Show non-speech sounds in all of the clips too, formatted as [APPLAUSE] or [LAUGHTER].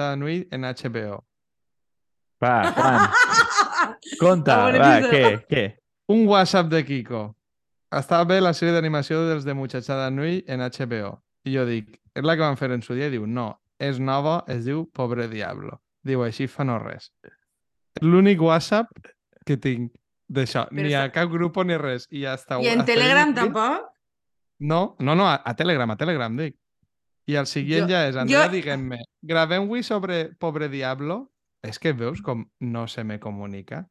muchachada Nui en HBO. Va, Juan, conta, va, què, què? Un WhatsApp de Kiko. Està bé la sèrie d'animació dels de Muchachada Nui en HBO. I jo dic, és la que van fer en su dia? I diu, no, és nova, es diu Pobre Diablo. Diu, així fa no res. L'únic WhatsApp que tinc d'això. Ni a està- cap grup ni res. I hasta, I en Telegram tampoc? No, no, no, a, a Telegram, a Telegram, dic. I el següent Jo- ja és, Andrea, jo- diguem-me, gravem-ho sobre Pobre Diablo? És que veus com no se me comunica?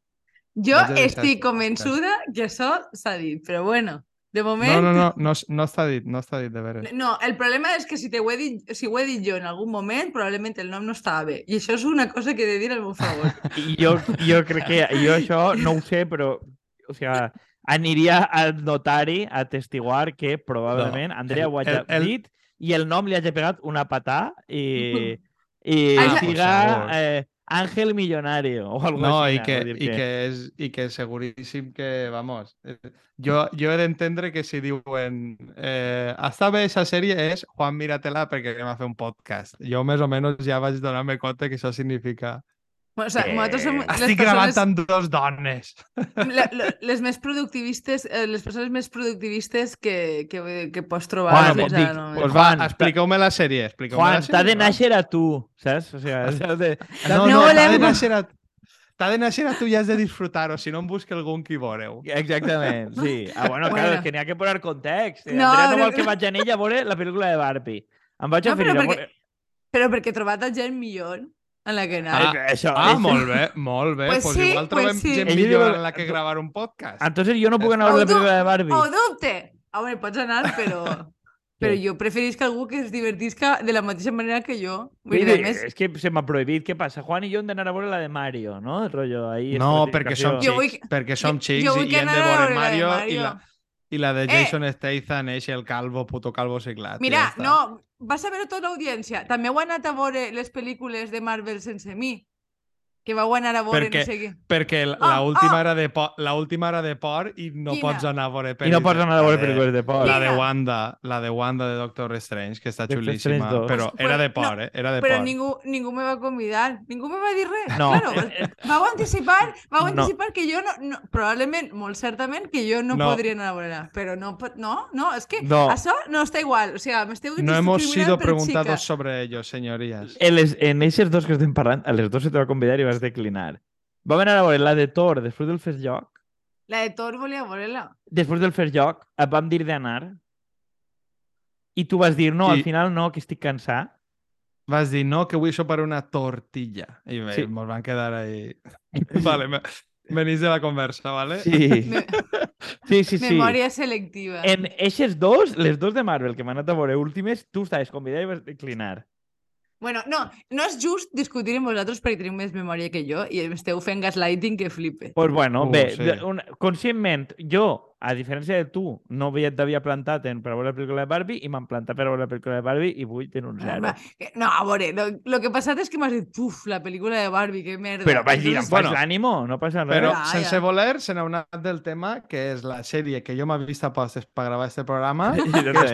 Jo estic convençuda que això s'ha dit, però bueno, de moment... No, no, no, no, no està dit, no està dit, de veres. No, el problema és que si, te ho he dit, si ho he dit jo en algun moment, probablement el nom no estava bé. I això és una cosa que he de dir al meu favor. [LAUGHS] I jo, jo crec que jo això no ho sé, però o sigui, aniria al notari a testiguar que probablement No, Andrea el- ho el- dit i el nom li hagi pegat una patà i, i [LAUGHS] por siga eh, Ángel Millonario o algo No, així. i que, i que és i que seguríssim que, vamos, eh, jo, jo he d'entendre que si diuen eh, està bé aquesta sèrie és Juan, míratela perquè anem a fer un podcast. Jo més o menys ja vaig donar-me compte que això significa O sigui, Eh, nosaltres som les estic gravant persones, amb dos dones. [LAUGHS] le- le- les més productivistes, eh, les persones més productivistes que, que, que pots trobar Bueno, dic, ara. no? Pues Juan, va, expliqueu-me la sèrie. Juan, la t'ha de néixer a tu, saps? O sigui, has de... No, No no, t'ha de volem- néixer a... T'ha de néixer a tu i has de disfrutar-ho, si no em busca algun qui veureu. Exactament, sí. Ah, bueno, [LAUGHS] Bueno. claro, és que n'hi ha que posar context. Eh, No, Andrea no no, vol que vaig a ella a veure la pel·lícula de Barbie. Em vaig No, oferir però perquè- veure... Però perquè he trobat a gent millor en la que Ah, anava. això, Ah, això- molt bé, molt bé. Pues Pues, sí, igual pues trobem sí. gent Ell millor en la que gravar un podcast. Entonces jo no puc anar a la pel·lícula de Barbie. Oh, dubte! Veure, pots anar, però... [LAUGHS] Però jo preferisc algú que es divertisca de la mateixa manera que jo. Vull dir, més, és que se m'ha prohibit. Què passa? Juan i jo hem d'anar a veure la de Mario, no? El rotllo ahí... No, perquè som. Jo vull xics, perquè som jo- xics jo vull i que hem de anar a veure de Mario, i Mario. la, i la de Eh! Jason Statham, eixe, el calvo, puto calvo i Mira, ja no, vas a veure tota l'audiència. També heu anat a veure les pel·lícules de Marvel sense mi. Que vau anar a veure Perquè- no sé què. Perquè l- Ah, la última ah! era de por, la última era de por i no Quina? pots anar a veure I pel·lis. no pots anar a veure La de- pel·lícules de por. La de? Wanda, la de Wanda de Doctor Strange, que està Doctor xulíssima, però Pues- era de por, no, eh? Era de Però por. ningú, ningú me va convidar. Ningú me va dir res. No. Claro, vau anticipar, vau No. anticipar que jo no, no... Probablement, molt certament, que jo no, No. podria anar a veure Però no, no, no, és que No. això no està igual. O sigui, m'esteu No hemos sido preguntados sobre ello, señorías. En, les, en aquests dos que estem parlant, a les dos se te va convidar i vas declinar. Vam anar a veure la de Thor després del Fest Joc. La de Thor volia veure-la. Després del Fest Joc et vam dir d'anar i tu vas dir, no, al I- final no, que estic cansat. Vas dir, no, que vull sopar una tortilla. I bé, Sí. mos van quedar ahí... [LAUGHS] vale, me... venís de la conversa, ¿vale? Sí, Me... sí, sí. sí. Memòria selectiva. En eixes dos, les dos de Marvel que m'han anat a veure últimes, tu estaves convidat i vas declinar. Bueno, no, no és just discutir amb vosaltres perquè teniu més memòria que jo i esteu fent gaslighting que flipe. Pues bueno, Uh, bé, sí. un, conscientment, jo, a diferència de tu, no havia- t'havia plantat en, per veure la pel·lícula de Barbie i m'han plantat per veure la pel·lícula de Barbie i vull tenir un zero. Va, que- No, a veure, lo, lo que ha passat és que m'has dit, puf, la pel·lícula de Barbie, que merda. Però vaig dir, em Bueno, l'ànimo, no passa res. Però Ja, sense ja. voler se n'ha anat del tema, que és la sèrie que jo m'he vist a postes per gravar este programa, [LAUGHS] que és,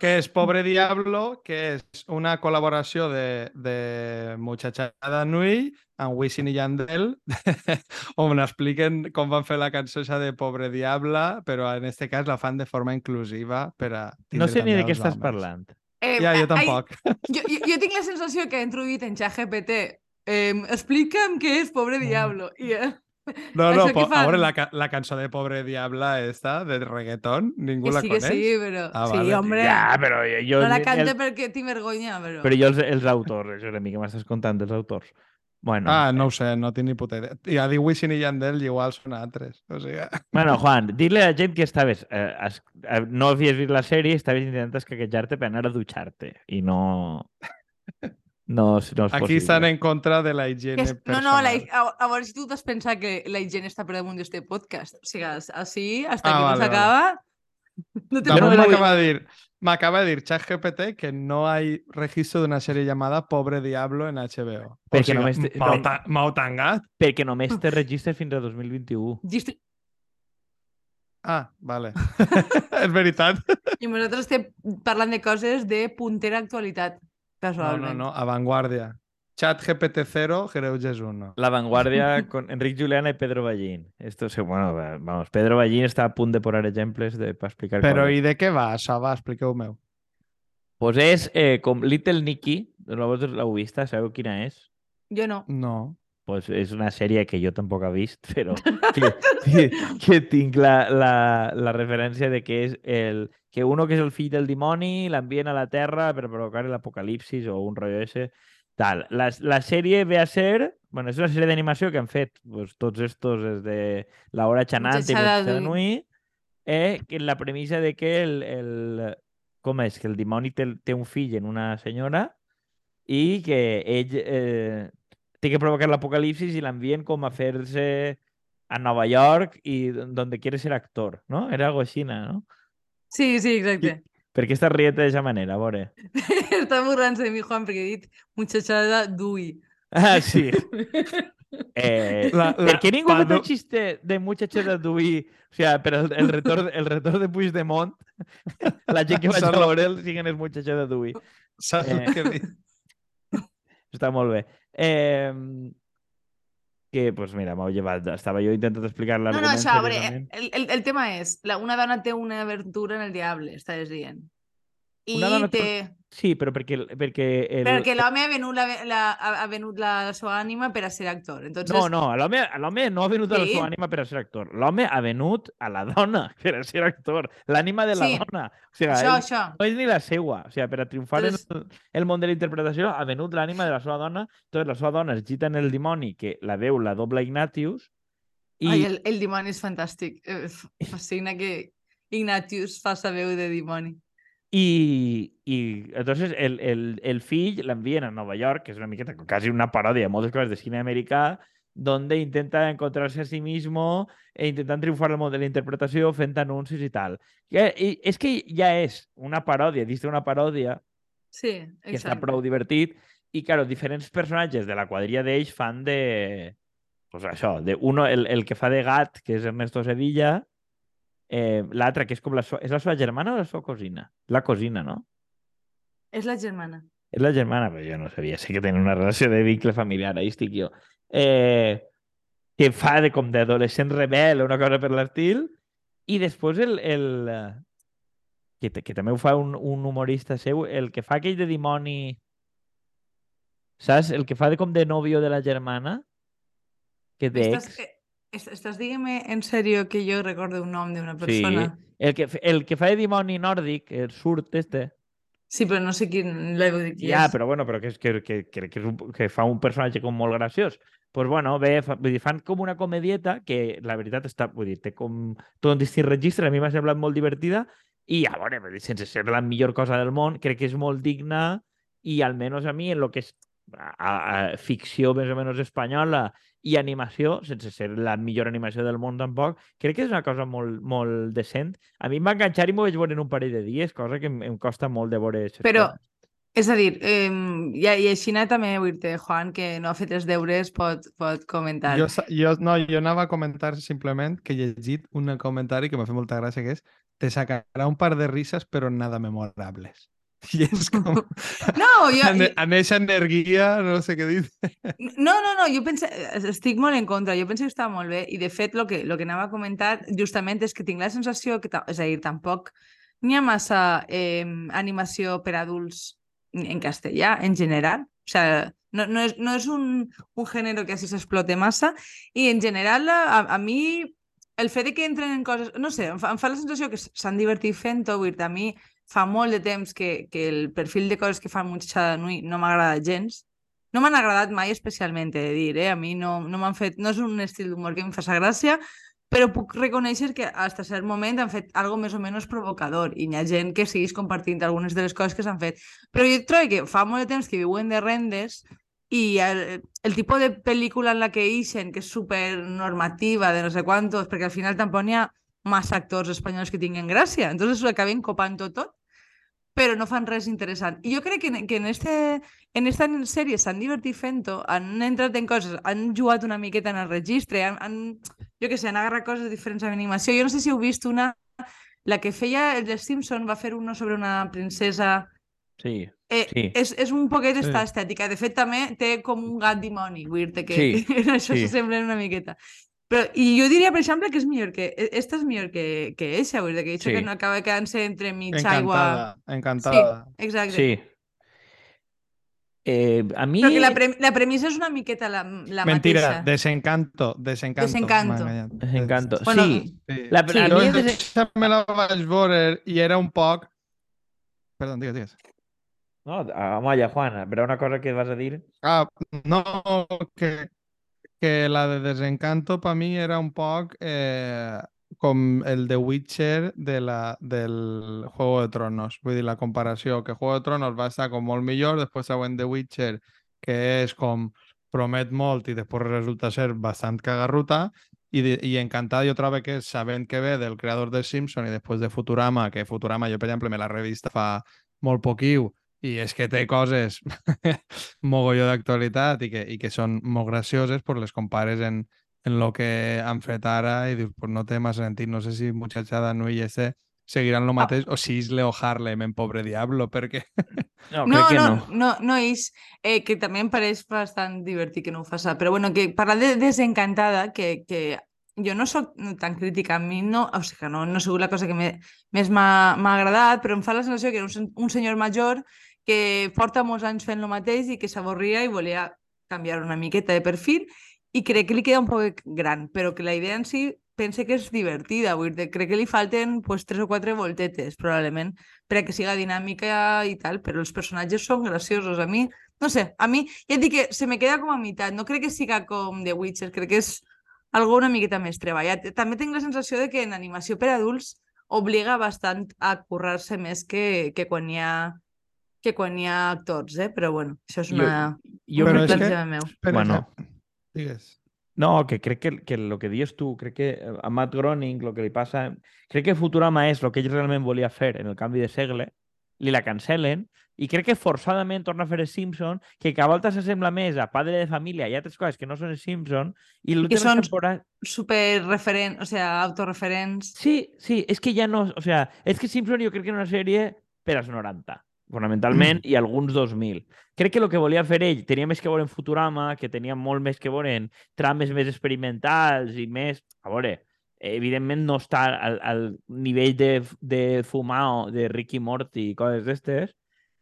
que és Pobre Diablo, que és una col·laboració de, de Muchachada Nui amb Wisin i Yandel, [LAUGHS] on expliquen com van fer la cançó esa de Pobre Diabla, però en este cas la fan de forma inclusiva per a No sé ni de què estàs homes. parlant. Eh, Ja, jo ai, tampoc. [LAUGHS] jo, jo, jo tinc la sensació que he introduït en ChatGPT eh, explica'm què és Pobre Diablo. I, eh, No, no, po- a fan? veure, la, ca- la cançó de Pobre Diabla esta, de reggaeton, ningú que la sí, que coneix? sí, però... Ah, sí, vale. hombre. Ja, però jo... no la el- cante perquè tinc vergonya, però... Però jo els, els autors, Jeremy, que m'estàs contant dels autors. Bueno, Ah, no ho sé, no tinc ni puta idea. I a dir Wisin i Yandel igual són altres. O sigui... [LAUGHS] Bueno, Juan, dir-li a la gent que estaves... Eh, es, eh, no havies vist la sèrie i estaves intentant escaquejar-te per anar a dutxar-te. I no... No, no és Aquí estan en contra de la higiene és, no, personal. no, la, a, a veure si tu t'has pensat que la higiene està per damunt d'este podcast. O sigui, així, hasta Ah, que vale, [LAUGHS] no s'acaba... No te Damunt m'acaba de dir, m'acaba de dir ChatGPT que no hay registro de una serie llamada Pobre Diablo en HBO. Perquè o sigui, només m'heu ta- m'heu tangat? Perquè només te registres fins a 2021. Gist- Ah, vale. [LAUGHS] [LAUGHS] és veritat. I nosaltres estem parlant de coses de puntera actualitat, No, casualment. no, no, avantguàrdia. Chat GPT-0, Greuges 1. La Vanguardia [LAUGHS] con Enric Juliana y Pedro Ballín. Esto se, bueno, va- vamos, Pedro Ballín está a punt de posar exemples de, per explicar Però i de què va això? Va, expliqueu-me. Pues és eh, com Little Nicky, vosaltres l'heu vista, sabeu quina és? Jo no. No. Pues és una sèrie que jo tampoc he vist, [LAUGHS] però [LAUGHS] que, que, que tinc la, la, la referència de que és el, que uno que és el fill del dimoni l'envien a la Terra per provocar l'apocalipsis o un rotllo ese. Tal. La, la sèrie ve a ser... Bueno, és una sèrie d'animació que han fet pues, tots estos des de la hora xanant i Dui. Nui, eh, que la premissa de que el, el, com és? Que el dimoni té, té un fill en una senyora i que ell eh, té que provocar l'apocalipsis i l'envien com a fer-se a Nova York i donde quiere ser actor, ¿no? Era algo així, ¿no? Sí, sí, exacte. Per què estàs rient d'aquesta manera, a veure? [LAUGHS] Està burlant-se de mi, Juan, perquè he dit muchachada Dui. Ah, sí. [LAUGHS] Eh, La- per la- què ningú ha fet el xiste de muchachada d'Ui? O sea, per el, el, retorn, el retorn de Puigdemont, [LAUGHS] la gent que vaig a Solo- veure'l siguen els muchachada d'Ui. Saps Eh. què dic? Està molt bé. Eh, que, pues mira, m'heu llevat. Estava jo intentant explicar No, no, l'argument això, a veure, seriosament. el, el, el tema és, la, una dona té una aventura en el diable, estàs dient. I Una té-. Sí, però perquè, perquè el... Perquè l'home ha venut la, la, ha venut la seva ànima per a ser actor. Entonces, No, no, l'home no ha venut a la Sí. seva ànima per a ser actor. L'home ha venut a la dona [LAUGHS] per a ser actor. L'ànima de la Sí. dona. O sigui, això, ell això. no és ni la seua. O sigui, per a triomfar en Entonces- el, el món de la interpretació ha venut l'ànima de la seva dona. Entonces, la seva dona es gita en el dimoni, que la veu la doble Ignatius, i, Ai, el, el dimoni és fantàstic. Eh, Fascina que Ignatius faça veu de dimoni. I, i entonces el, el, el fill l'envien a Nova York, que és una miqueta quasi una paròdia de moltes coses de cine americà, donde intenta encontrarse a sí mismo e intentant triomfar al món de la interpretació fent anuncis i tal. Que, i, és que ja és una paròdia, dins d'una paròdia Sí, que està exacte. prou divertit i, claro, diferents personatges de la quadrilla d'ells fan de... Pues això, de uno, el, el que fa de gat, que és Ernesto Sevilla, eh, l'altre, que és com la sua... És la seva germana o la seva cosina? La cosina, no? És la germana. És la germana, però jo no sabia. Sé que tenen una relació de vincle familiar, ahí estic jo. Eh, que fa de com d'adolescent rebel o una cosa per l'estil. I després el... el eh, que, que també ho fa un, un humorista seu, el que fa aquell de dimoni... Saps? El que fa de com de novio de la germana. Que Estàs, d'ex. eh, est- estàs dient-me en sèrio que jo recordo un nom d'una Sí. persona? El que, el que fa de dimoni nòrdic, el surt este. Sí, però no sé quin l'he dit qui Ja, és. però bueno, però que, és, que, que, que, que, és un, que fa un personatge com molt graciós. pues bueno, bé, fa, vull dir, fan com una comedieta que la veritat està, vull dir, té com tot un distint registre, a mi m'ha semblat molt divertida i, a veure, vull dir, sense ser la millor cosa del món, crec que és molt digna i almenys a mi en lo que és a, a, ficció més o menys espanyola i animació, sense ser la millor animació del món tampoc, crec que és una cosa molt, molt decent. A mi em va enganxar i m'ho vaig veure en un parell de dies, cosa que em, em costa molt de veure. aquestes Però, coses. és a dir, eh, i, i així també vull dir Juan, que no ha fet els deures, pot, pot comentar. Jo, jo, no, jo anava a comentar simplement que he llegit un comentari que m'ha fet molta gràcia, que és te sacarà un par de risas, però nada memorables. I és com... No, jo, en, en eixa energia, no sé què dir. No, no, no, jo penso, estic molt en contra, jo penso que està molt bé i de fet el que, lo que anava a comentar justament és que tinc la sensació que, és a dir, tampoc n'hi ha massa eh, animació per adults en castellà, en general. O sea, no, no, és, no és un, un gènere que així s'explote massa i en general a, a mi el fet de que entren en coses... No sé, em fa, em fa la sensació que s'han divertit fent-ho, a mi fa molt de temps que, que el perfil de coses que fan Muchachada Nui no m'agrada gens. No m'han agradat mai especialment, he de dir, eh? A mi no, no m'han fet... No és un estil d'humor que em faça gràcia, però puc reconèixer que fins a cert moment han fet algo més o menys provocador i hi ha gent que segueix compartint algunes de les coses que s'han fet. Però jo trobo que fa molt de temps que viuen de rendes i el, el tipus de pel·lícula en la que ixen, que és super normativa, de no sé quantos, perquè al final tampoc n'hi ha massa actors espanyols que tinguin gràcia, entonces ho acaben copant tot, tot però no fan res interessant. I jo crec que en, que en, este, en esta sèrie s'han divertit fent-ho, han entrat en coses, han jugat una miqueta en el registre, han, han jo què sé, han agarrat coses diferents en animació. Jo no sé si heu vist una, la que feia el de Simpson va fer uno sobre una princesa Sí, Eh, Sí. és, és un poquet Sí. esta estètica. De fet, també té com un gat dimoni, vull dir que Sí, [LAUGHS] en això sí. una miqueta. Però, I jo diria, per exemple, que és millor que... e- Esta és millor que, que eixa, vull dir que eixa Sí. que no acaba quedant-se entre mig aigua... Encantada, encantada. Exacte. sí. Eh, a mi... Però que la, pre la premissa és una miqueta la, la Mentira, mateixa. desencanto, desencanto. Desencanto. Desencanto. Bueno, sí, Sí. La- Sí. a Jo mi és- aquesta me la vaig veure i era un poc... Perdó, digues, digues. No, Amaya, Juan, però una cosa que vas a dir... Ah, no, que, que la de Desencanto per mi era un poc eh, com el de Witcher de la, del Juego de Tronos. Vull dir, la comparació, que Juego de Tronos va estar com molt millor, després següent de Witcher, que és com promet molt i després resulta ser bastant cagarruta, i, i encantada jo trobo que sabent que ve del creador de Simpson i després de Futurama, que Futurama jo, per exemple, me la revista fa molt poquiu, i és que té coses [LAUGHS] mogolló d'actualitat i, que, i que són molt gracioses, pues les compares en, en lo que han fet ara i dius, pues no té massa sentit. No sé si Muchachada Nui i este seguiran lo mateix o si és Leo Harlem en Pobre Diablo, perquè... [LAUGHS] No, No, que no, no. no, no és, eh, que també em pareix bastant divertit que no ho faça, però bueno, que parlant de Desencantada, que, que jo no sóc tan crítica, a mi no, o sigui, que no, no ha sigut la cosa que me, més m'ha agradat, però em fa la sensació que era un, un senyor major que porta molts anys fent el mateix i que s'avorria i volia canviar una miqueta de perfil i crec que li queda un poc gran, però que la idea en si pense que és divertida, vull dir, crec que li falten pues, tres o quatre voltetes, probablement, per a que siga dinàmica i tal, però els personatges són graciosos. A mi, no sé, a mi, ja et dic que se me queda com a meitat. No crec que siga com The Witcher, crec que és algo una miqueta més treballat. També tinc la sensació de que en animació per adults obliga bastant a currar-se més que, que quan hi ha que quan hi ha actors, eh? Però bueno, això és Jo- una... Jo és crec que- meu. Per Bueno. Digues. No, que crec que, que lo que dius tu, crec que eh, a Matt Groening lo que li passa... Crec que Futurama és el que ell realment volia fer en el canvi de segle, li la cancelen, i crec que forçadament torna a fer els Simpson, que cada volta s'assembla més a Padre de Família i altres coses que no són els Simpson, i l'última són- temporada... Super referent, o sea, autorreferents. Sí, sí, és que ja no... O sea, és que Simpson jo crec que era una sèrie per als 90, fonamentalment, i alguns 2000. Crec que el que volia fer ell tenia més que veure en Futurama, que tenia molt més que veure en trames més experimentals i més... A veure, evidentment no està al, al nivell de, de fumao de Ricky Morty i coses d'estes,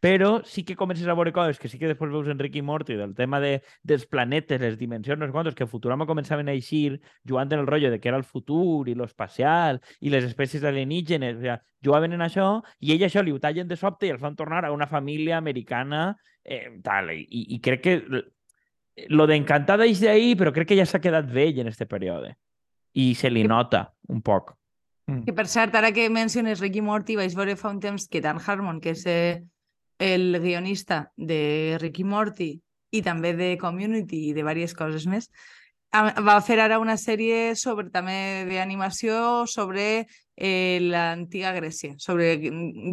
però sí que comences a veure coses que sí que després veus en Ricky Morty del tema de, dels planetes, les dimensions, no sé quantos, que Futurama començaven a eixir jugant en el rotllo de que era el futur i l'espacial i les espècies alienígenes, o sigui, jugaven en això i ell això li ho tallen de sobte i els fan tornar a una família americana eh, tal, i, i crec que lo d'encantada és d'ahir, però crec que ja s'ha quedat vell en este període i se li nota un poc. Mm. Que per cert, ara que menciones Ricky Morty, vaig veure fa un temps que Dan Harmon, que és eh, el guionista de Ricky Morty i també de Community i de diverses coses més, va fer ara una sèrie sobre també d'animació sobre eh, l'antiga Grècia, sobre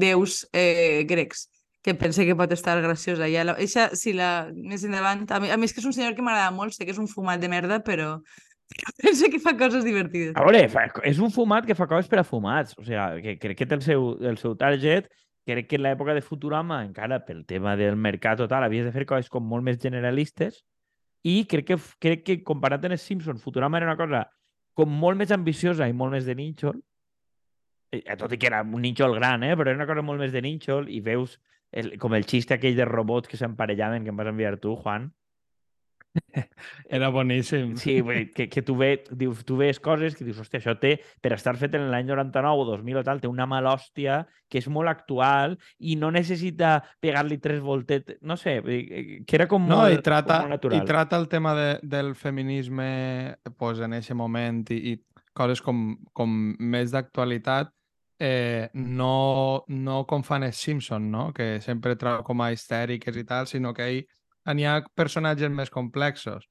déus eh, grecs que pense que pot estar graciosa. Ja la, eixa, si la, més endavant, a mi, a mi és que és un senyor que m'agrada molt, sé que és un fumat de merda, però, [LAUGHS] penso que fa coses divertides. A veure, fa, és un fumat que fa coses per a fumats. O sigui, que crec que té el seu, el seu target. Crec que en l'època de Futurama, encara pel tema del mercat total, havies de fer coses com molt més generalistes i crec que, crec que comparat amb els Simpsons, Futurama era una cosa com molt més ambiciosa i molt més de nínxol, Eh, tot i que era un nínxol gran, eh? però era una cosa molt més de nínxol i veus el, com el xiste aquell de robots que s'emparellaven que em vas enviar tu, Juan, [LAUGHS] Era boníssim. Sí, vull dir, que, que tu, ve, dius, tu veus coses que dius, hòstia, això té, per estar fet en l'any 99 o 2000 o tal, té una mala hòstia que és molt actual i no necessita pegar-li tres voltetes, no sé, vull dir, que era com No, molt, i trata, com molt i natural. trata el tema de, del feminisme pues, en aquest moment i, i coses com, com més d'actualitat, eh, no, no com fan els Simpson, no? que sempre trau com a histèriques i tal, sinó que ell n'hi ha personatges més complexos.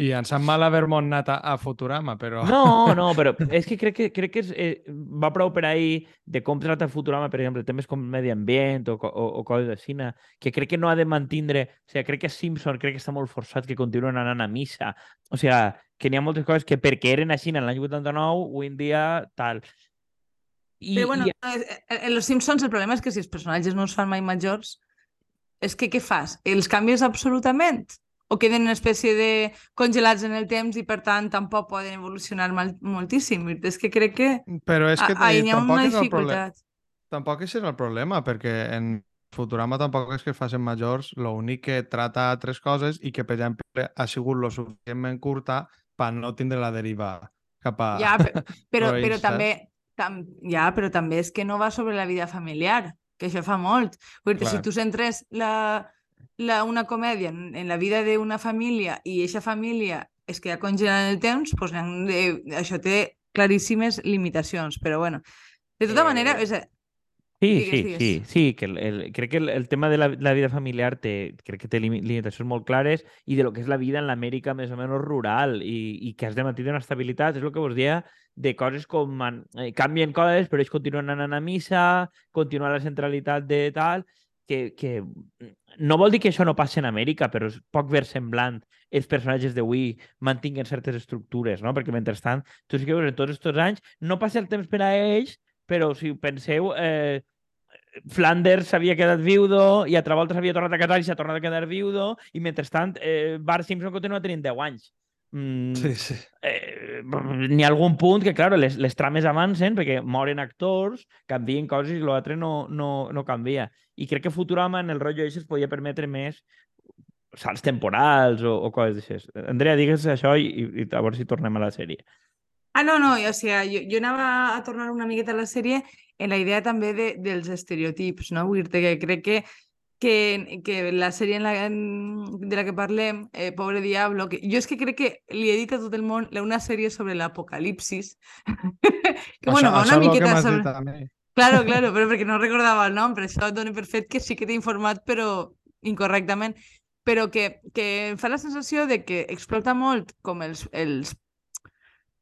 I ens sap mal haver-nos anat a, a Futurama, però... No, [LAUGHS] no, però és que crec que, crec que és, eh, va prou per ahir de com trata Futurama, per exemple, temes com medi ambient o, o, o coses així, que crec que no ha de mantindre... O sigui, crec que Simpson crec que està molt forçat que continuen anant a missa. O sigui, que n'hi ha moltes coses que perquè eren així en l'any 89, avui en dia tal. I, Però bueno, i eh, en Los Simpsons el problema és que si els personatges no es fan mai majors, és que què fas? Els canvies absolutament? O queden una espècie de congelats en el temps i, per tant, tampoc poden evolucionar mal, moltíssim? És que crec que Però és que ahí hi ha tampoc una és el problema. dificultat. Tampoc és el problema, perquè en Futurama tampoc és que es facin majors, l'únic que trata altres coses i que, per exemple, ha sigut lo suficientment curta per no tindre la deriva cap a... Ja, pe- [LAUGHS] però, però saps? també, tam, ja, però també és que no va sobre la vida familiar, que això fa molt. Vull dir, si Clar. tu centres la, la, una comèdia en, en la vida d'una família i aquesta família es queda congelada en el temps, doncs, de, això té claríssimes limitacions, però bueno. De tota Eh, manera, és, Sí, Digues, sí, digues. sí, sí, que el, el- crec que el, el tema de la, la vida familiar té, crec que té limi- limitacions molt clares i de lo que és la vida en l'Amèrica més o menys rural i, i que has de mantenir una estabilitat, és el que vos dia de coses com man, eh, canvien coses però ells continuen anant a missa, continua la centralitat de tal, que, que no vol dir que això no passi en Amèrica, però és poc versemblant els personatges d'avui mantinguen certes estructures, no? Perquè mentrestant, tu sí que veus en tots aquests anys, no passa el temps per a ells, però si penseu, eh, Flanders s'havia quedat viudo i altra volta s'havia tornat a casar i s'ha tornat a quedar viudo i mentrestant eh, Bart Simpson continua tenint 10 anys. Mm, Sí, sí. eh, n'hi ha algun punt que, claro, les, les trames avancen perquè moren actors, canvien coses i l'altre no, no, no canvia. I crec que Futurama en el rotllo ese es podia permetre més salts temporals o, o coses d'això. Andrea, digues això i, i, i a veure si tornem a la sèrie. Ah, no, no, o sigui, jo, jo anava a tornar una miqueta a la sèrie en la idea també de, dels estereotips, no? Vull dir que crec que, que, que la sèrie en la, en, de la que parlem, eh, Pobre Diablo, que jo és que crec que li he dit a tot el món una sèrie sobre l'apocalipsis, [LAUGHS] que bueno, va una això el que miqueta sobre... dit. Claro, claro, però perquè no recordava el nom, per això et dono per fet que sí que t'he informat, però incorrectament. Però que, que em fa la sensació de que explota molt com els, els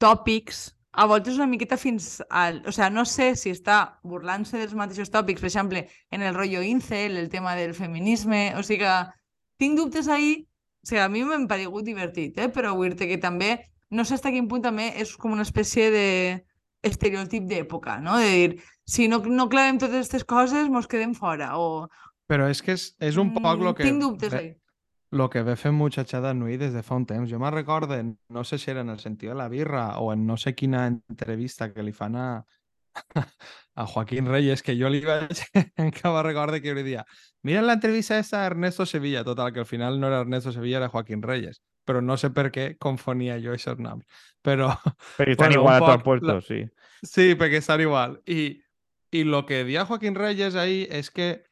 tòpics, a voltes una miqueta fins al... O sea, no sé si està burlant-se dels mateixos tòpics, per exemple, en el rotllo incel, el tema del feminisme, o sigui que tinc dubtes ahí, o sigui, a mi m'ha paregut divertit, eh? però vull dir que també, no sé fins a quin punt també és com una espècie de estereotip d'època, no? De dir, si no, no clavem totes aquestes coses, mos quedem fora, o... Però és que és, és un poc Mm, lo que... Tinc dubtes ahí. Lo que ve fent Muchachada Nui des de fa un temps. Jo me'n recorde, no sé si era en el sentit de la birra o en no sé quina entrevista que li fan a, [LAUGHS] a Joaquín Reyes, que jo li vaig encara recorde que li dia mira la entrevista esta a Ernesto Sevilla, total, que al final no era Ernesto Sevilla, era Joaquín Reyes. Però no sé per què confonia jo aquests noms. Però [LAUGHS] Perquè estan Bueno, igual a poc puesto, la- sí. Sí, perquè estan igual. I, i lo que dia Joaquín Reyes ahí és que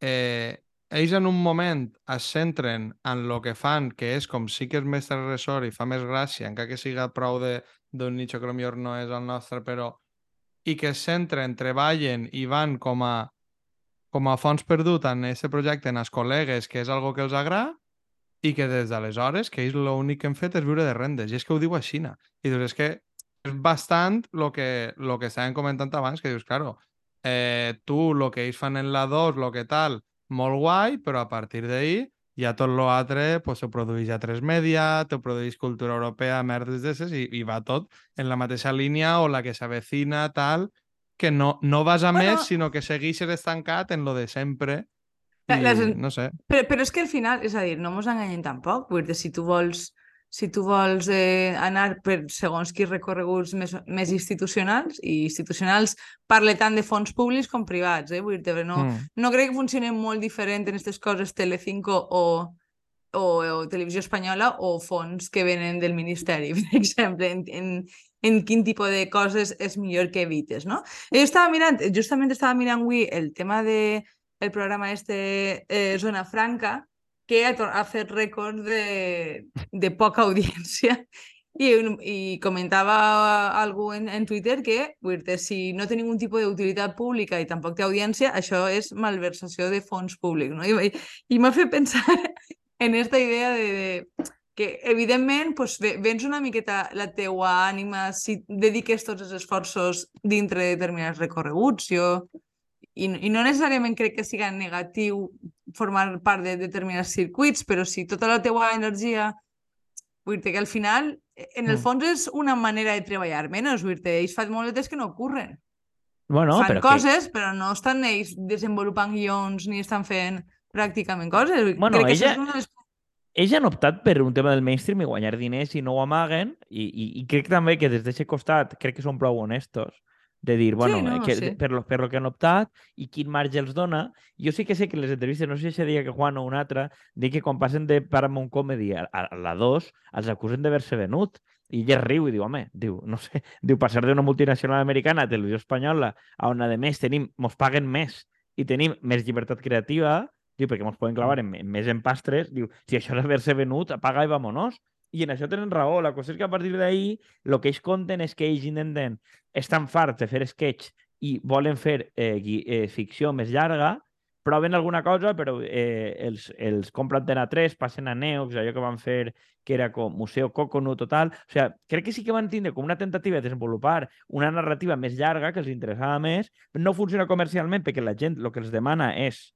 eh, ells en un moment es centren en lo que fan, que és com sí que és més transgressor i fa més gràcia, encara que siga prou d'un nicho que potser no és el nostre, però i que es centren, treballen i van com a com a fons perdut en aquest projecte en els col·legues, que és algo que els agrada, i que des d'aleshores, que ells l'únic que han fet és viure de rendes, i és que ho diu a Xina. I dius, és que és bastant el que, lo que estàvem comentant abans, que dius, claro, eh, tu, el que ells fan en la 2, lo que tal, molt guai, però a partir d'ahir ja tot l'altre pues, ho produeix a 3 Media, t'ho produeix cultura europea, merdes d'esses, i, i va tot en la mateixa línia o la que s'avecina, tal, que no, no vas a Bueno- més, sinó que segueixes estancat en lo de sempre. I, les- no sé. Però, però és que al final, és a dir, no mos enganyem tampoc. Vull dir, si tu vols, si tu vols eh, anar per segons quins recorreguts més, més institucionals, i institucionals parle tant de fons públics com privats, eh? Vull dir, no, Mm. no crec que funcioni molt diferent en aquestes coses Telecinco o, o, o Televisió Espanyola o fons que venen del Ministeri, [LAUGHS] per exemple, en, en, en quin tipus de coses és millor que evites, no? Jo estava mirant, justament estava mirant avui el tema de el programa este eh, Zona Franca, que ha, fet rècord de, de poca audiència [LAUGHS] i, i comentava algú en, en Twitter que dir, si no té ningun tipus d'utilitat pública i tampoc té audiència, això és malversació de fons públics. No? I, i m'ha fet pensar [LAUGHS] en aquesta idea de, de que evidentment pues, ve- vens una miqueta la teua ànima si dediques tots els esforços dintre de determinats recorreguts. Jo, i, I no necessàriament crec que siga negatiu formar part de determinats circuits, però si tota la teua energia Vull dir que al final, en el Mm. fons, és una manera de treballar menys. Vull dir ells fan molt de temps que no ocurren. Bueno, fan però, coses, però no estan ells desenvolupant guions ni estan fent... que, pràcticament coses. Bueno, crec que ella- això és una de les... ells han optat per un tema del mainstream i guanyar diners i no ho amaguen i, i, i crec també que des d'aquest costat crec que són prou honestos de dir, bueno, no, eh, que, sí. per, lo, per lo que han optat i quin marge els dona. Jo sí que sé que les entrevistes, no sé si dia que Juan o un altre, dic que quan passen de Paramount Comedy a, a, a la 2, els acusen d'haver-se venut. I ella es riu i diu, home, diu, no sé, [LAUGHS] diu, passar d'una multinacional americana a televisió espanyola a on, a més, tenim, mos paguen més i tenim més llibertat creativa, diu, perquè mos poden clavar en, en més empastres, diu, si això és haver-se venut, apaga i vamonos. I en això tenen raó. La cosa és que a partir d'ahir el que ells conten és que ells intenten, estan farts de fer sketch i volen fer eh, eh, ficció més llarga, proven alguna cosa, però eh, els, els compren Antena 3, passen a Neox, allò que van fer que era com Museu Coconut total. O sigui, crec que sí que van tindre com una tentativa de desenvolupar una narrativa més llarga, que els interessava més. No funciona comercialment perquè la gent el que els demana és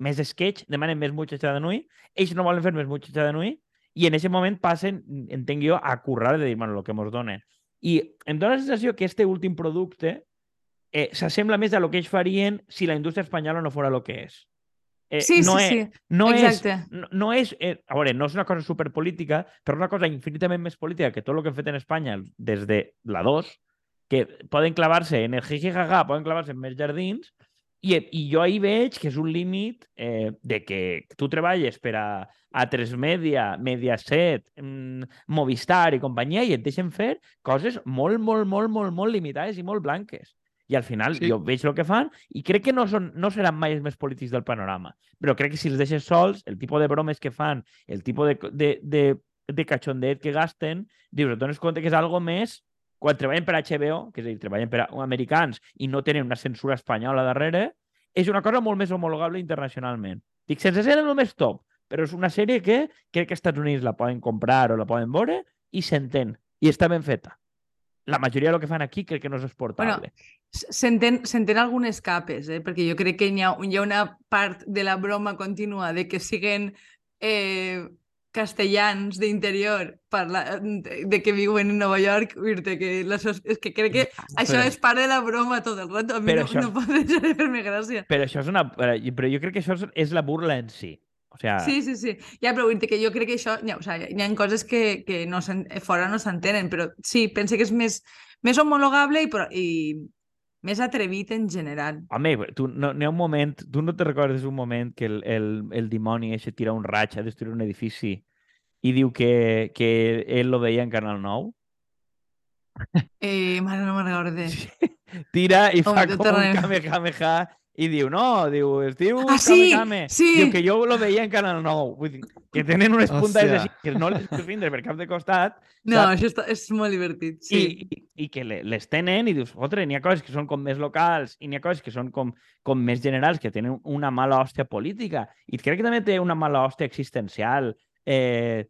més sketch, demanen més mutxatxa de nui, ells no volen fer més mutxatxa de nui, i en aquest moment passen, entenc jo, a currar de dir, bueno, el que ens donen. I em dóna la sensació que este últim producte eh, s'assembla més a lo que ells farien si la indústria espanyola no fora el que és. Eh, Sí, no sí, és, sí. No Exacte. és, no, no és, eh, a veure, no és una cosa superpolítica, però una cosa infinitament més política que tot el que hem fet en Espanya des de la 2, que poden clavar-se en el jijijaja, poden clavar-se en més jardins, i, i jo ahir veig que és un límit eh, de que tu treballes per a, a 3 Media, Mediaset, mm, Movistar i companyia i et deixen fer coses molt, molt, molt, molt, molt limitades i molt blanques. I al final sí. jo veig el que fan i crec que no, són, no seran mai els més polítics del panorama. Però crec que si els deixes sols, el tipus de bromes que fan, el tipus de, de, de, de cachondet que gasten, dius, et dones compte que és algo més quan treballen per HBO, que és a dir, treballen per a americans i no tenen una censura espanyola darrere, és una cosa molt més homologable internacionalment. Dic, sense ser el més top, però és una sèrie que crec que als Estats Units la poden comprar o la poden veure i s'entén. I està ben feta. La majoria del que fan aquí crec que no és exportable. S'entén s'entén algunes capes, eh? perquè jo crec que hi ha, hi ha una part de la broma contínua de que siguen eh, castellans d'interior de de que viuen en Nova York, dir-te que la és que crec que això Però- és part de la broma tot el rato. A mi Però no, això- no pot deixar de fer-me gràcia. Però això és una... Però jo crec que això és- la burla en si. O sea, Sí, sí, sí. Ja, però dir que jo crec que això... Ja, o sigui, hi ha coses que, que no fora no s'entenen, però sí, pense que és més, més homologable i, però- i més atrevit en general. Home, tu, no, n'hi ha un moment, tu no te recordes un moment que el, el, el dimoni eixe tira un raig a destruir un edifici i diu que, que ell lo veia en Canal 9? Eh, mare, no me'n recorde. Tira i Home, fa com un tornarem. kamehameha i diu, no, diu, es diu Ah, sí, Kamehame. sí. Diu que jo lo veia en Canal 9. Vull dir, que tenen unes puntades Hòstia. així que no les pots vindre per cap de costat No, saps? això està, és molt divertit, sí. I, i, i que le- les tenen i dius, fotre, n'hi ha coses que són com més locals i n'hi ha coses que són com, com més generals, que tenen una mala hòstia política. I crec que també té una mala hòstia existencial. Eh,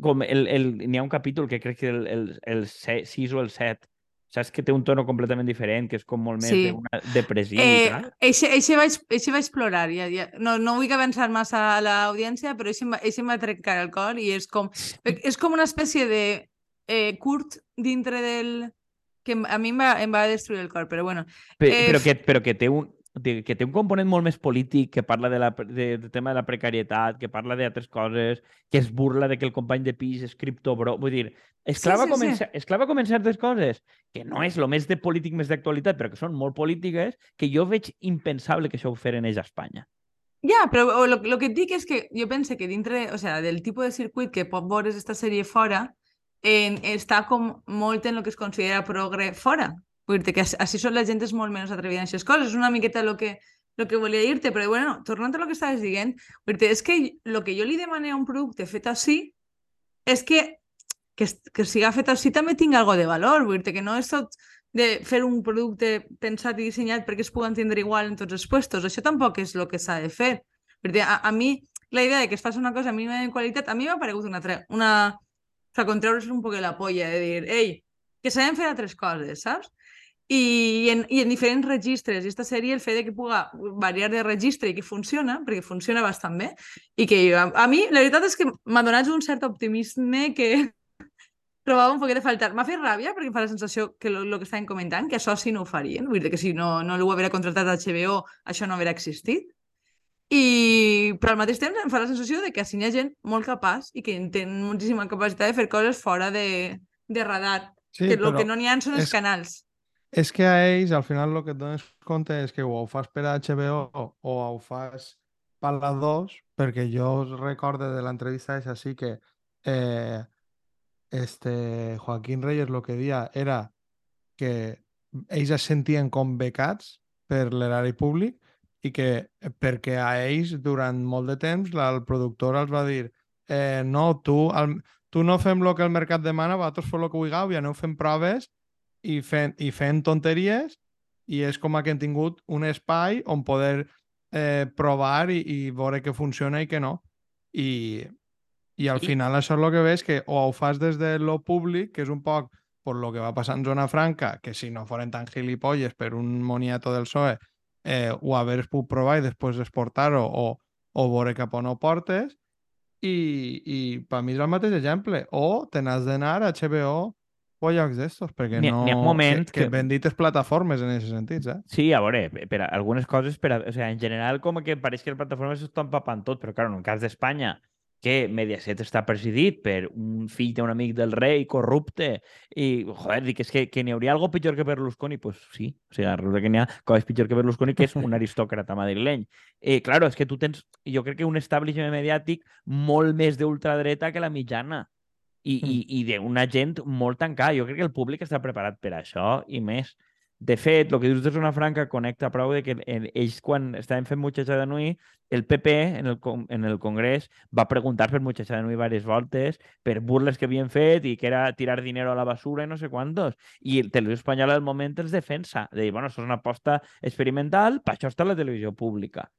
com el, el, n'hi ha un capítol que crec que el, el, el 6 o el 7 saps que té un tono completament diferent, que és com molt més Sí. d'una depressió i Eh, tal. eixe, eixe, vaig, eixe vaig plorar. Ja, ja. No, no vull avançar massa a l'audiència, però eixe, em va- eixe em va trencar el cor i és com, és com una espècie de eh, curt dintre del... que a mi em va, em va destruir el cor, però bueno. Però, eh, però, que, però que, té un, que té un component molt més polític, que parla de la, de, del tema de la precarietat, que parla d'altres coses, que es burla de que el company de pis és criptobro. Vull dir, es Sí, clava, sí, sí. en, ce- es clava com en certes coses, que no és el més de polític més d'actualitat, però que són molt polítiques, que jo veig impensable que això ho feren ells a Espanya. Ja, però el que et dic és que jo penso que dintre, o sea, del tipus de circuit que pot veure's esta sèrie fora, en, està com molt en el que es considera progre fora. Vull dir que així- són la gent és molt menys atrevida en aquestes coses. És una miqueta el que, lo que volia dir-te, però bueno, tornant a lo que estaves dient, vull dir és que el que jo li demane a un producte fet així és que que, que siga fet així també tingui algo de valor, vull dir que no és tot de fer un producte pensat i dissenyat perquè es pugui entendre igual en tots els puestos. Això tampoc és el que s'ha de fer. Perquè a, a mi, la idea de que es faci una cosa mínima de qualitat, a mi m'ha paregut una, una... O sea, con treure's un poc la polla, de dir, ei, que sabem fer altres coses, saps? I en, I en diferents registres. I aquesta sèrie, el fet de que puga variar de registre i que funciona, perquè funciona bastant bé, i que a, a mi, la veritat és que m'ha donat un cert optimisme que [LAUGHS] trobava un poquet de faltar. M'ha fet ràbia perquè em fa la sensació que el que estaven comentant, que això sí no ho farien. Vull dir que si no, no l'ho haguera contractat a HBO, això no hauria existit. I, però al mateix temps em fa la sensació de que hi ha gent molt capaç i que té moltíssima capacitat de fer coses fora de, de radar. Sí, que el que no n'hi ha són els és- canals. És que a ells, al final, el que et dones compte és que o ho fas per a HBO o ho fas per la 2, perquè jo us recorde de l'entrevista és així que eh, este Joaquín Reyes lo que dia era que ells es sentien com becats per l'erari públic i que perquè a ells durant molt de temps la, el productor els va dir eh, no, tu, el, tu no fem el que el mercat demana, vosaltres feu el que vulgueu i aneu fent proves i fent, i fent tonteries i és com que hem tingut un espai on poder eh, provar i, i veure què funciona i què no. I, i al I- final això és el que ves que o ho fas des de lo públic, que és un poc per lo que va passar en Zona Franca, que si no foren tan gilipolles per un moniato del PSOE, eh, ho haver pogut provar i després exportar-ho o, o veure cap on ho portes. I, i per mi és el mateix exemple. O te n'has d'anar a HBO o a llocs d'estos, perquè ha- no... n'hi ha moments que, que bendites plataformes en aquest sentit, eh? Sí, a veure, per a algunes coses, per a, o sea, en general, com que pareix que les plataformes s'ho estan papant tot, però, clar, en el cas d'Espanya, que Mediaset està presidit per un fill d'un amic del rei corrupte i, joder, dic, és que, que n'hi hauria algo pitjor que Berlusconi? Pues sí, o sigui, resulta que n'hi ha coses pitjor que Berlusconi, que és un [LAUGHS] aristòcrata madrileny. Eh, claro, és que tu tens, jo crec que un establishment mediàtic molt més d'ultradreta que la mitjana i, i, i d'una gent molt tancada. Jo crec que el públic està preparat per això i més. De fet, el que dius de Zona Franca connecta prou de que ells, quan estaven fent Muchacha de Nui, el PP en el, con- en el Congrés va preguntar per Muchacha de Nui diverses voltes per burles que havien fet i que era tirar dinero a la basura i no sé quantos. I el Televisió Espanyola al moment els defensa. De dir, bueno, això és una aposta experimental, per això està la televisió pública.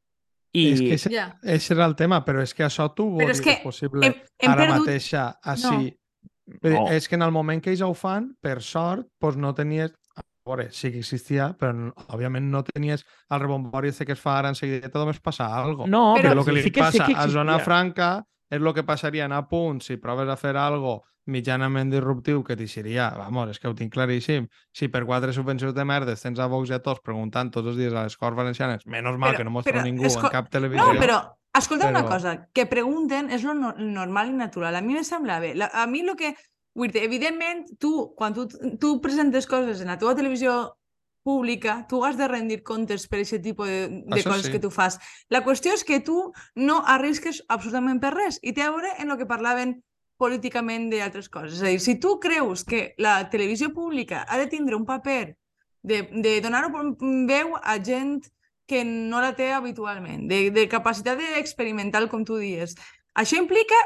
I És que ese, ese era el tema, però és que això tu Però és que possible Hem, hem ara perdut... mateixa, així. Dir, No. És que en el moment que ells ho fan, per sort, doncs no tenies... A veure, sí que existia, però no- òbviament no tenies el rebombori que es fa ara en seguida, només passa algo. no, Però- Però el que li sí que, sí que a Zona. Franca és el que passaria en a punt si proves a fer algo mitjanament disruptiu que t'hixiria, vamos, és que ho tinc claríssim. Si per quatre subvencions de merdes tens a Vox i a tots preguntant tots els dies a les Corts Valencianes, menys mal Però- que no mostra ningú esco- en cap televisió. No, però escolta una Però- cosa, que pregunten és lo no- normal i natural. A mi me sembla bé. La, a mi el que... Vull dir, evidentment, tu, quan tu, tu presentes coses en la teva televisió pública, tu has de rendir comptes per aquest tipus de, de Això coses sí. que tu fas. La qüestió és que tu no arrisques absolutament per res i té a veure en el que parlaven políticament d'altres coses. És a dir, si tu creus que la televisió pública ha de tindre un paper de, de donar veu a gent que no la té habitualment, de, de capacitat experimental, com tu dius. Això implica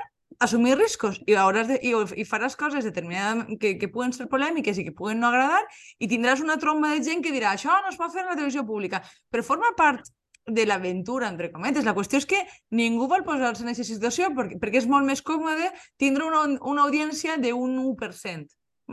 assumir riscos i, hauràs de, i, i faràs coses determinades que, que puguen ser polèmiques i que puguen no agradar i tindràs una tromba de gent que dirà això no es pot fer en la televisió pública, però forma part de l'aventura, entre cometes. La qüestió és que ningú vol posar-se en aquesta situació perquè, perquè és molt més còmode tindre una, una audiència d'un 1%.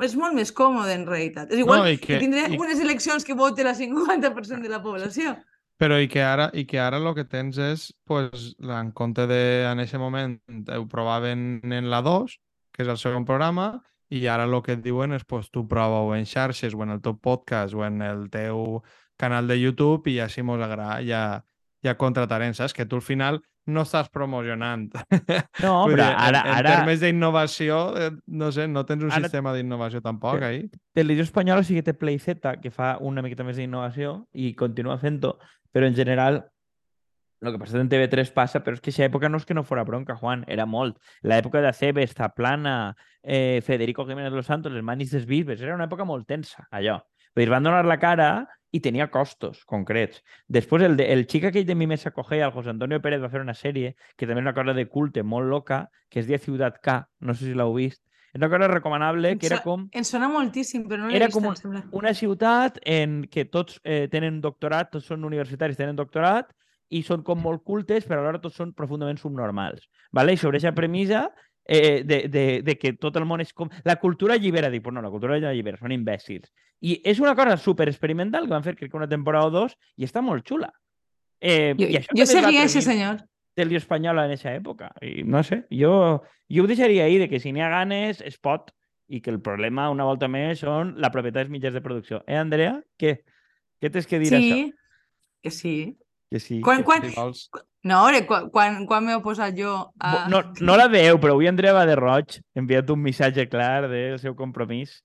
És molt més còmode, en realitat. És igual No, que, que- tindre i- unes eleccions que vote el 50% de la població. Però i que ara, i que ara el que tens és, pues, la- en compte de, en aquest moment, ho provaven en la 2, que és el segon programa, i ara el que et diuen és, pues, tu prova-ho en xarxes, o en el teu podcast, o en el teu canal de YouTube, i si mos agrada, ja, ja contratarem, saps? Que tu al final no estàs promocionant. [LAUGHS] No, però dir, ara, en, en ara termes d'innovació, eh, no sé, no tens un Ara- sistema d'innovació tampoc, ahí. Televisió Espanyola sí que té Play Z, que fa una miqueta més d'innovació i continua fent-ho, però en general el que passa en TV3 passa, però és que aquesta època no és que no fora bronca, Juan, era molt. L'època de Cebes, Taplana, eh, Federico Jiménez de los Santos, els manis dels bisbes, era una època molt tensa, allò. Vull dir, van donar la cara i tenia costos concrets. Després, el, de, el xic aquell de Mi Mesa Cogea, el José Antonio Pérez, va fer una sèrie que també és una cosa de culte molt loca, que es deia Ciutat K, no sé si l'heu vist. És una cosa recomanable, que era com Em sona moltíssim, però no l'he Era vist, com un- una ciutat en què tots eh, tenen doctorat, tots són universitaris, tenen doctorat, i són com molt cultes, però alhora tots són profundament subnormals. Vale? I sobre aquesta premissa eh, de, de, de que tot el món és com... La cultura allibera, dic, pues no, la cultura no allibera, són imbècils. I és una cosa super experimental que van fer, crec que una temporada o dos, i està molt xula. Eh, Jo, i això jo seguia ese senyor. Televisió Espanyola en aquesta època. I no sé, jo, jo ho deixaria ahí, de que si n'hi ha ganes, es pot, i que el problema, una volta més, són la propietat dels mitjans de producció. Eh, Andrea? Què? Què tens que dir a això? Sí, que sí. Que sí. Quan, quan... Si vols... No, ore, quan, quan, quan m'he oposat jo a... No, no la veu, però avui Andrea va de roig enviat un missatge clar del seu compromís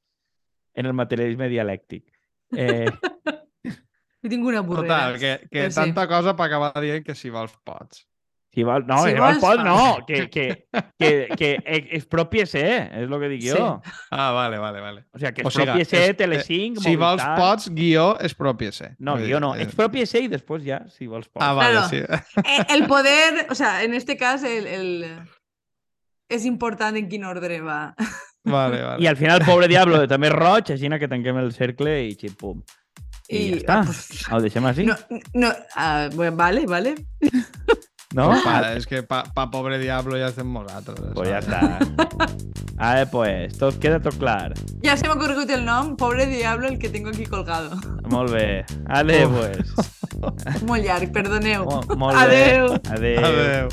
en el materialisme dialèctic. Eh, [LAUGHS] Jo tinc una borrera. Total, que, que Però sí. tanta cosa per acabar dient que si vols pots. Si vol, no, Si si vol, vols, pot, fa. no, que, que, [LAUGHS] que, que expropiese, és el que dic jo. Sí. Ah, vale, vale, vale. O sigui, que O sigui, expropiese és- Telecinc, Si vols pots, guió, expropiese. No, dir, no. eh, Expropiese i després ja, si vols pots. Ah, vale, Claro. sí. [LAUGHS] Eh, El poder, [LAUGHS] o sea, en este cas, el, el... és important en quin ordre va. Vale, vale. I al final, pobre Diablo, també és roig, així que tanquem el cercle i xip-pum. I, I- ja està. ah, pues, Ho deixem així? No, no, ah, bueno, vale, vale. No? Pues para, es que pa, pa pobre diablo ya hacemos nosotros. Pues ja ¿sabes? està. Ah, pues, tot queda tot clar. Ja se m'ha corregut el nom, pobre diablo, el que tengo aquí colgado. Molt bé. Ale, Uf. pues. Molt llarg, perdoneu. Mo- Molt bé. Adeu. Adeu. Adeu.